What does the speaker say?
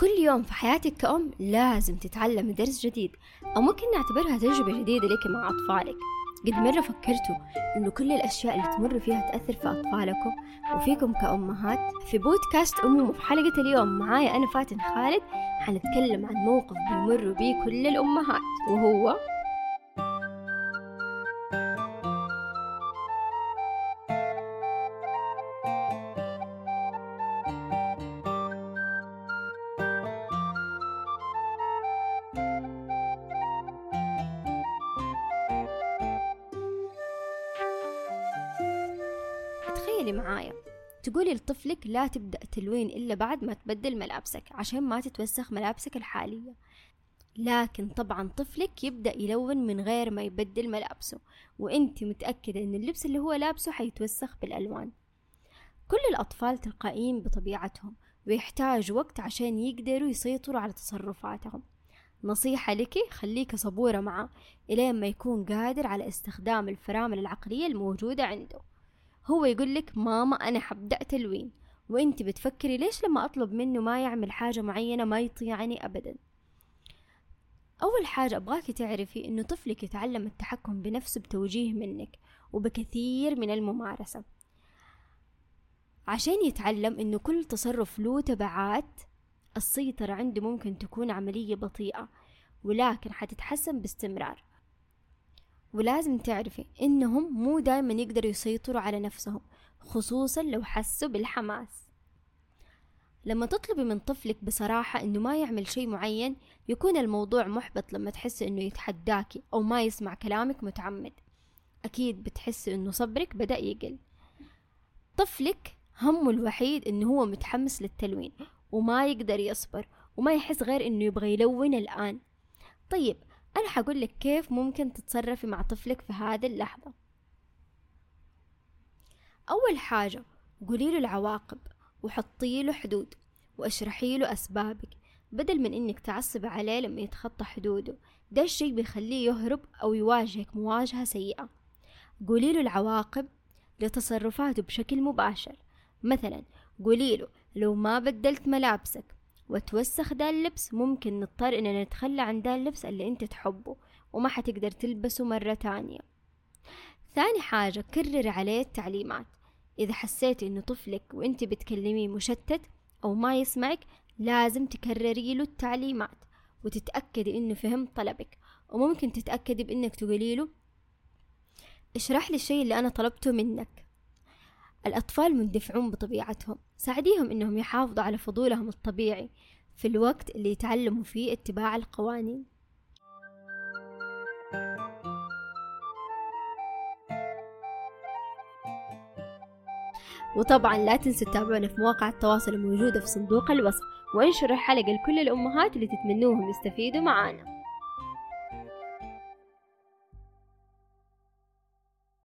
كل يوم في حياتك كأم لازم تتعلم درس جديد أو ممكن نعتبرها تجربة جديدة لك مع أطفالك. قد مرة فكرتوا إنه كل الأشياء اللي تمر فيها تأثر في أطفالكم؟ وفيكم كأمهات؟ في بودكاست أمومة في حلقة اليوم معايا أنا فاتن خالد حنتكلم عن موقف بيمر بيه كل الأمهات وهو تخيلي معايا. تقولي لطفلك لا تبدأ تلوين إلا بعد ما تبدل ملابسك عشان ما تتوسخ ملابسك الحالية. لكن طبعا طفلك يبدأ يلون من غير ما يبدل ملابسه وانت متأكدة إن اللبس اللي هو لابسه حيتوسخ بالألوان. كل الأطفال تلقائيين بطبيعتهم ويحتاج وقت عشان يقدروا يسيطروا على تصرفاتهم. نصيحة لك خليك صبورة معه إلين ما يكون قادر على استخدام الفرامل العقلية الموجودة عنده. هو يقول لك ماما أنا حبدأ تلوين. وأنت بتفكري ليش لما أطلب منه ما يعمل حاجة معينة ما يطيعني أبدا؟ أول حاجة أبغاك تعرفي إنه طفلك يتعلم التحكم بنفسه بتوجيه منك وبكثير من الممارسة. عشان يتعلم إنه كل تصرف له تبعات السيطرة عنده ممكن تكون عملية بطيئة ولكن حتتحسن باستمرار. ولازم تعرفي إنهم مو دايما يقدروا يسيطروا على نفسهم خصوصا لو حسوا بالحماس. لما تطلبي من طفلك بصراحة إنه ما يعمل شيء معين يكون الموضوع محبط لما تحس إنه يتحداكي أو ما يسمع كلامك متعمد. أكيد بتحسي إنه صبرك بدأ يقل. طفلك همه الوحيد إنه هو متحمس للتلوين وما يقدر يصبر وما يحس غير إنه يبغى يلون الآن. طيب أنا حقول لك كيف ممكن تتصرفي مع طفلك في هذه اللحظة. أول حاجة قولي له العواقب وحطي له حدود وأشرحي له أسبابك بدل من إنك تعصب عليه لما يتخطى حدوده. ده الشي بيخليه يهرب أو يواجهك مواجهة سيئة. قولي له العواقب لتصرفاته بشكل مباشر. مثلا قولي له لو ما بدلت ملابسك وتوسخ دا اللبس ممكن نضطر إننا نتخلى عن دا اللبس اللي أنت تحبه وما حتقدر تلبسه مرة تانية. ثاني حاجة كرر عليه التعليمات. إذا حسيتي إنه طفلك وإنت بتكلميه مشتت أو ما يسمعك لازم تكرري له التعليمات وتتأكدي إنه فهم طلبك. وممكن تتأكدي بإنك تقولي له اشرح لي الشيء اللي أنا طلبته منك. الأطفال مندفعون بطبيعتهم ساعديهم إنهم يحافظوا على فضولهم الطبيعي في الوقت اللي يتعلموا فيه اتباع القوانين. وطبعا لا تنسوا تتابعونا في مواقع التواصل الموجودة في صندوق الوصف وانشروا الحلقة لكل الأمهات اللي تتمنوهم يستفيدوا معانا.